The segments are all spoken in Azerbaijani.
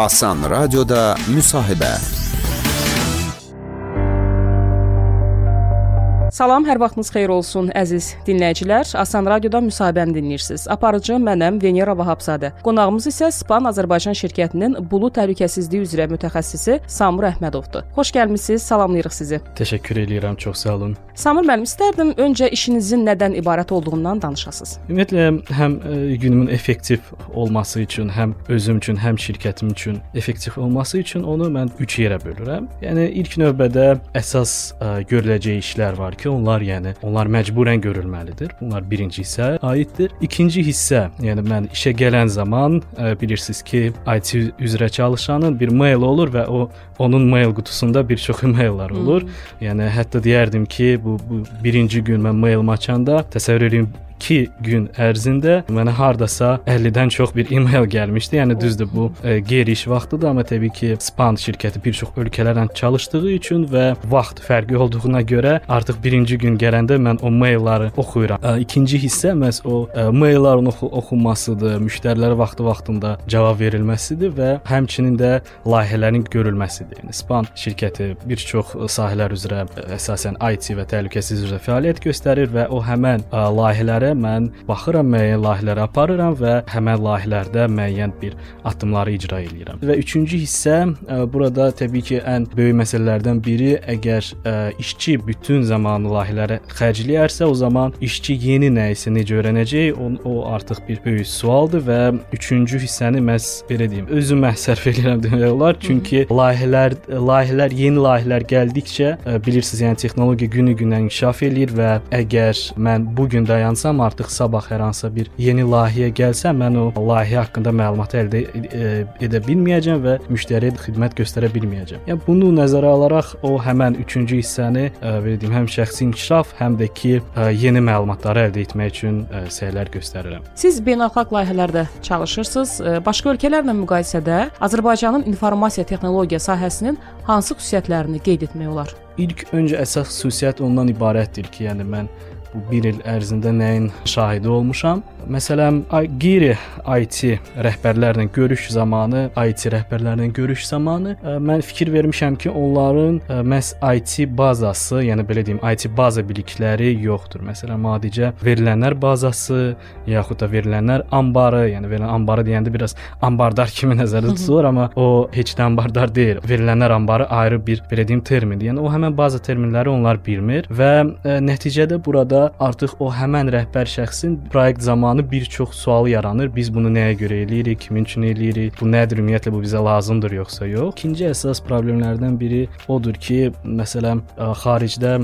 Asan Radioda müsahibə. Salam, hər vaxtınız xeyir olsun, əziz dinləyicilər. Asan radioda müsahibəni dinləyirsiniz. Aparıcı mənəm Venera Vahabzadə. Qonağımız isə Span Azərbaycan şirkətinin bulu təhlükəsizliyi üzrə mütəxəssisi Samur Əhmədovdur. Xoş gəlmisiniz, salamlayırıq sizi. Təşəkkür edirəm, çox sağ olun. Samur müəllim, istərdim öncə işinizin nədən ibarət olduğundan danışasınız. Ümumiyyətlə həm ə, günümün effektiv olması üçün, həm özüm üçün, həm şirkətim üçün effektiv olması üçün onu mən 3 yerə bölürəm. Yəni ilk növbədə əsas ə, görüləcək işlər var ki, onlar yəni onlar məcburən görülməlidir. Bunlar birinci hissə aiddir. İkinci hissə, yəni mən işə gələn zaman ə, bilirsiniz ki, IT üzrə çalışanın bir mail olur və o onun mail qutusunda bir çox maillər olur. Hmm. Yəni hətta deyərdim ki, bu, bu birinci gün mən mail açanda təsəvvür edin 2 gün ərzində mənə hardasa 50-dən çox bir e-mail gəlmişdi. Yəni düzdür bu e, qeyri-iş vaxtıdır, amma təbii ki, Span şirkəti bir çox ölkələrlə çalışdığı üçün və vaxt fərqi olduğuna görə artıq birinci gün gələndə mən o mailləri oxuyuram. E, ikinci hissə məhz o e, maillərin oxu oxunmasıdır, müştərilərə vaxtı-vaxtında cavab verilməsidir və həmçinin də layihələrin görülməsidir. Yəni Span şirkəti bir çox sahələr üzrə e, əsasən IT və təhlükəsizlik üzrə fəaliyyət göstərir və o həmən ə, e, layihələrə layihələrə mən baxıram, müəyyən layihələr aparıram və həmin layihələrdə müəyyən bir addımları icra edirəm. Və üçüncü hissə ə, e, burada təbii ki, ən böyük məsələlərdən biri əgər ə, e, işçi bütün zamanı layihələrə xərcləyərsə, o zaman işçi yeni nə isə necə öyrənəcək, o, o artıq bir böyük sualdır və üçüncü hissəni məhz belə deyim, özüm sərf edirəm demək olar. Çünki layihələr layihələr yeni layihələr gəldikcə e, bilirsiniz, yəni texnologiya günü-gündən inkişaf eləyir və əgər mən bu gün dayansam artıq sabah hər hansısa bir yeni layihə gəlsə, mən o layihə haqqında məlumat əldə e, edə bilməyəcəm və müştəriyə xidmət göstərə bilməyəcəm. Yəni bunu nəzərə alaraq o həmin üçüncü hissəni e, belə deyim, həm şəxsi inkişaf, həm də ki, e, yeni məlumatları əldə etmək üçün səylər göstərirəm. Siz beynəlxalq layihələrdə çalışırsınız. Başqa ölkələrlə müqayisədə Azərbaycanın informasiya texnologiya sahəsinin hansı xüsusiyyətlərini qeyd etmək olar? İlk öncə əsas xüsusiyyət ondan ibarətdir ki, yəni mən bu 1 il ərzində nəyin şahidi olmuşam? Məsələn, qeyri-IT rəhbərlərlə görüş zamanı, IT rəhbərlərlə görüş zamanı ə, mən fikir vermişəm ki, onların ə, məhz IT bazası, yəni belə deyim, IT baza bilikləri yoxdur. Məsələn, adicə verilənlər bazası, yaxud da verilənlər anbarı, yəni verilən anbarı deyəndə biraz ambardar kimi nəzərdə tutulur, amma o heç də ambardar deyil. Verilənlər anbarı ayrı bir belə deyim termindir. Yəni o həmin baza terminləri onlar bilmir və ə, nəticədə burada artıq o həmin rəhbər şəxsin proyekt zamanı bir çox sual yaranır. Biz bunu nəyə görə eləyirik, kimin üçün eləyirik? Bu nədir ümumiyyətlə bu bizə lazımdır yoxsa yox? İkinci əsas problemlərdən biri odur ki, məsələn, xaricdə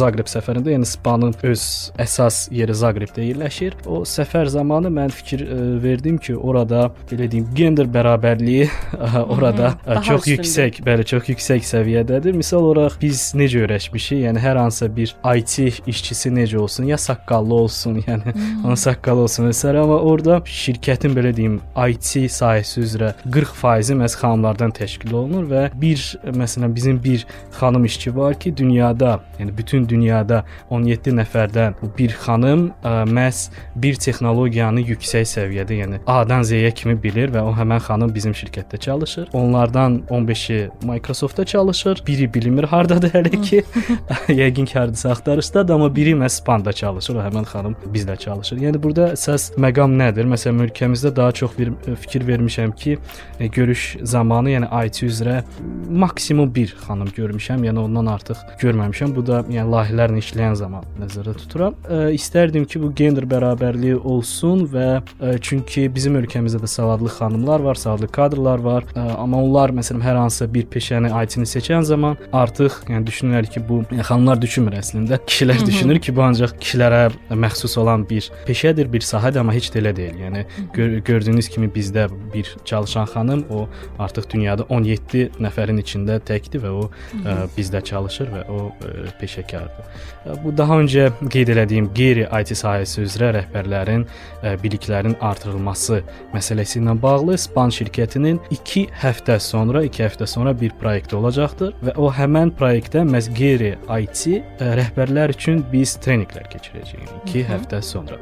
Zaqreb səfərində, yəni Spanın öz əsas yeri Zaqrebdə yerləşir. O səfər zamanı mən fikir verdim ki, orada belə deyim, gender bərabərliyi orada Hı -hı, çox üstündür. yüksək, bəli, çox yüksək səviyyədədir. Misal olaraq biz necə öyrəşmişik? Yəni hər hansısa bir IT işçisi necə olsun, ya saqqallı olsun, yəni onun saqqalı olsun olsun vesairə, amma orada şirkətin belə deyim IT sahəsi üzrə 40% məhz xanımlardan təşkil olunur və bir məsələn bizim bir xanım işçi var ki, dünyada, yəni bütün dünyada 17 nəfərdən bir xanım ə, məhz bir texnologiyanı yüksək səviyyədə, yəni A-dan Z-yə kimi bilir və o həmin xanım bizim şirkətdə çalışır. Onlardan 15-i Microsoft-da çalışır, biri bilinmir hardadır hələ ki. Yəqin ki, hardasa axtarışdadır, amma biri məhz Spanda çalışır. O həmin xanım bizlə çalışır. Yəni burada əsas məqam nədir? Məsələn, ölkəmizdə daha çox bir e, fikir vermişəm ki, e, görüş zamanı, yəni IT üzrə maksimum 1 xanım görmüşəm, yəni ondan artıq görməmişəm. Bu da yəni layihələrlə işləyən zaman nəzərdə tuturam. E, istərdim ki, bu gender bərabərliyi olsun və e, çünki bizim ölkəmizdə də savadlı xanımlar var, savadlı kadrlar var, e, amma onlar məsələn hər hansısa bir peşəni IT-ni seçən zaman artıq yəni düşünürlər ki, bu yəni, xanımlar düşünmür əslində. Kişilər düşünür ki, bu ancaq kişilərə məxsus olan bir peşədir, bir sahədir, amma heç də elə deyil. Yəni gör gördüyünüz kimi bizdə bir çalışan xanım o artıq dünyada 17 nəfərin içində təkdir və o ə, bizdə çalışır və o ə, peşəkardır. Bu daha öncə qeyd etdiyim qeyri-IT sahəsi üzrə rəhbərlərin ə, biliklərinin artırılması məsələsi ilə bağlı Span şirkətinin 2 həftə sonra, 2 həftə sonra bir proyekt olacaqdır və o həmin proyektdə məhz qeyri-IT rəhbərlər üçün biz treninqlər keçirəcəyik 2 həftə sonra.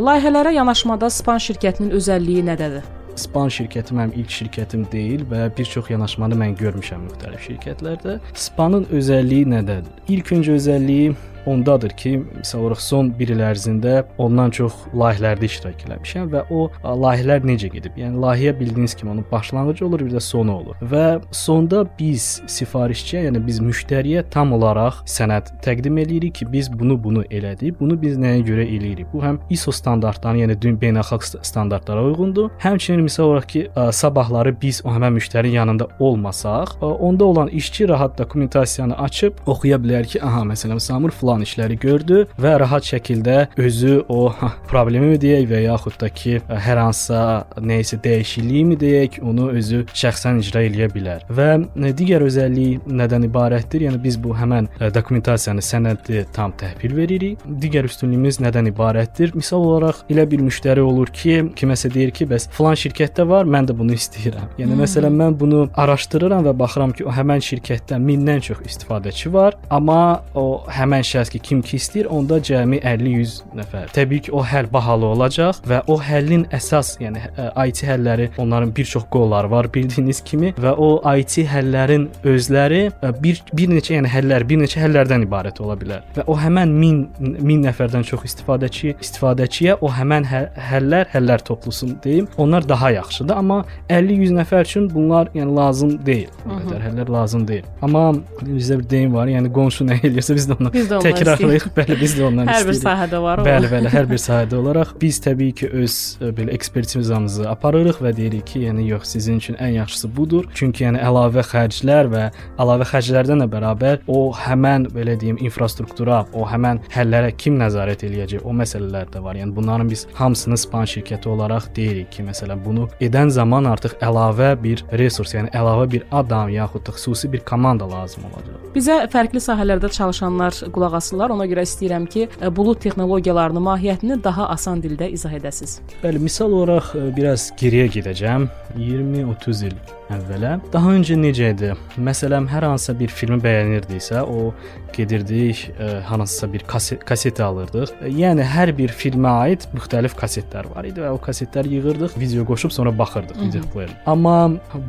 Layihələrə yanaşmada Span şirkətinin özəlliyi nədədir? Span şirkəti mənim ilk şirkətim deyil və bir çox yanaşmanı mən görmüşəm müxtəlif şirkətlərdə. Spanın özəlliyi nədədir? İlk öncə özəlliyi ondadır ki, məsəl olaraq son 1 il ərzində ondan çox layihələrdə iştirak etmişəm və o layihələr necə gedib? Yəni layihə bildiyiniz kimi onun başlanğıcı olur, bir də sonu olur. Və sonda biz sifarişçiyə, yəni biz müştəriyə tam olaraq sənəd təqdim eləyirik ki, biz bunu bunu elədik. Bunu biz nəyə görə eləyirik? Bu həm ISO standartlarına, yəni dünya beynəlxalq standartlara uyğundur. Həmçinin məsəl olaraq ki, sabahları biz o həmin müştərinin yanında olmasaq, onda olan işçi rahat dokumentasiyanı açıb oxuya bilər ki, aha, məsələn, Samur falan olan işləri gördü və rahat şəkildə özü o problemi mi deyək və yaxud da ki, hər hansısa nə isə dəyişikliyi deyək, onu özü şəxsən icra eləyə bilər. Və digər özəlliyi nədən ibarətdir? Yəni biz bu həmin dokumentasiyanı, sənədi tam təhvil veririk. Digər üstünlüyümüz nədən ibarətdir? Misal olaraq elə bir müştəri olur ki, kiməsə deyir ki, bəs falan şirkətdə var, mən də bunu istəyirəm. Yəni hmm. məsələn mən bunu araşdırıram və baxıram ki, o həmin şirkətdə mindən çox istifadəçi var, amma o həmin şəxs şəxs ki, kim ki istəyir, onda cəmi 50-100 nəfər. Təbii ki, o həll bahalı olacaq və o həllin əsas, yəni IT həlləri, onların bir çox qolları var bildiyiniz kimi və o IT həllərin özləri bir bir neçə, yəni həllər, bir neçə həllərdən ibarət ola bilər. Və o həmin 1000 1000 nəfərdən çox istifadəçi istifadəçiyə o həmin hə, həllər, həllər toplusun deyim, onlar daha yaxşıdır, amma 50-100 nəfər üçün bunlar yəni lazım deyil. Bu qədər həllər lazım deyil. Amma bizdə bir deyim var, yəni qonşu nə eləyirsə biz də onu biz də təkrarlayıq. Bəli, biz də ondan hər istəyirik. Hər bir sahədə var o. Bəli, bəli, hər bir sahədə olaraq biz təbii ki, öz e, belə ekspertizamızı aparırıq və deyirik ki, yəni yox, sizin üçün ən yaxşısı budur. Çünki yəni əlavə xərclər və əlavə xərclərdən də bərabər o həmən belə deyim infrastruktura, o həmən həllərə kim nəzarət eləyəcək, o məsələlər də var. Yəni bunların biz hamısını span şirkəti olaraq deyirik ki, məsələn, bunu edən zaman artıq əlavə bir resurs, yəni əlavə bir adam yaxud da xüsusi bir komanda lazım olacaq. Bizə fərqli sahələrdə çalışanlar qulaq asırlar. Ona görə istəyirəm ki, e, bulud texnologiyalarının mahiyyətini daha asan dildə izah edəsiniz. Bəli, misal olaraq e, biraz geriyə gedəcəm. 20-30 il əvvələ. Daha öncə necə idi? Məsələn, hər hansısa bir filmi bəyənirdiksə, o gedirdik, ə, e, hansısa bir kaset, kaset alırdıq. E, yəni hər bir filmə aid müxtəlif kasetlər var idi və o kasetləri yığırdıq, video qoşub sonra baxırdıq video player. Amma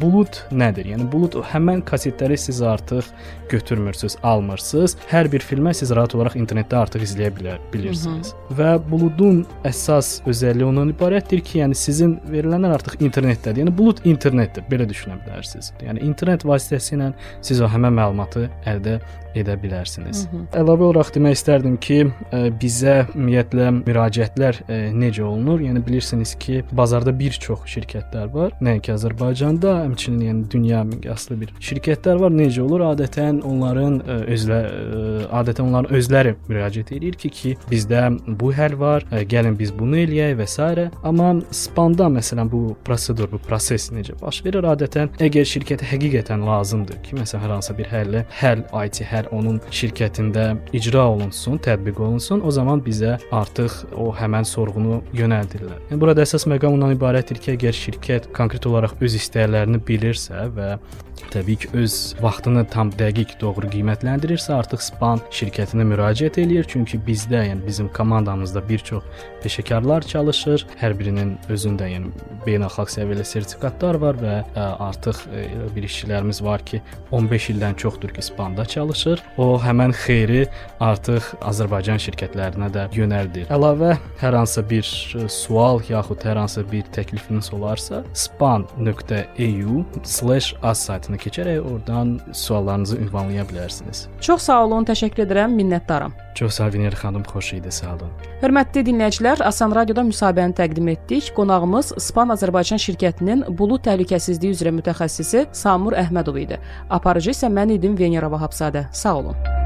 bulud nədir? Yəni bulud həmin kasetləri siz artıq götürmürsüz, almırsınız. Hər bir filmə siz rahat olaraq internetdə artıq izləyə bilər, bilirsiniz. Hı -hı. Və buludun əsas özəlliyi ondan ibarətdir ki, yəni sizin verilənlər artıq internetdədir. Yəni bulud internetdir, belə düşünün düşünə bilərsiniz. Yəni internet vasitəsilə siz o həmin məlumatı əldə edə bilərsiniz. Hı -hı. Əlavə olaraq demək istərdim ki, ə, e, bizə ümumiyyətlə müraciətlər ə, e, necə olunur? Yəni bilirsiniz ki, bazarda bir çox şirkətlər var. Nəinki Azərbaycanda, həmçinin yəni dünya miqyaslı bir şirkətlər var. Necə olur? Adətən onların e, özlə adətən onların özləri müraciət edir ki, ki bizdə bu həll var, ə, gəlin biz bunu eləyək və s. Amma spanda məsələn bu prosedur, bu proses necə baş verir? Adətən əgər şirkətə həqiqətən lazımdır ki, məsələn hər hansı bir həllə, həll IT, hər onun şirkətində icra olunsun, tətbiq olunsun, o zaman bizə artıq o həmən sorğunu yönəldirlər. Yəni burada əsas məqam ondan ibarətdir ki, əgər şirkət konkret olaraq öz istəklərini bilirsə və təbii ki, öz vaxtını tam dəqiq doğru qiymətləndirirsə, artıq Span şirkətinə müraciət eləyir, çünki bizdə, yəni bizim komandamızda bir çox peşəkarlar çalışır. Hər birinin özündə, yəni beynəlxalq səviyyəli sertifikatlar var və ə, artıq ə, bir işçilərimiz var ki, 15 ildən çoxdur ki, Spanda çalışır. O həmin xeyri artıq Azərbaycan şirkətlərinə də yönəldir. Əlavə hər hansı bir sual yaxud hər hansı bir təklifiniz olarsa, span.eu/as saytına keçərək oradan suallarınızı ünvanlaya bilərsiniz. Çox sağ olun, təşəkkür edirəm, minnətdaram. Çox sağ olun, xanım, xoş idi, sağ olun. Hörmətli dinləyicilər, Asan Radioda müsahibəni təqdim etdik. Qonağımız Span Azərbaycan şirkətinin bulud təhlükəsizliyi üzrə mütəxəssisi Samur Əhmədov idi. Aparıcı isə mən idim Venera Vahabzadə. Sağ olun.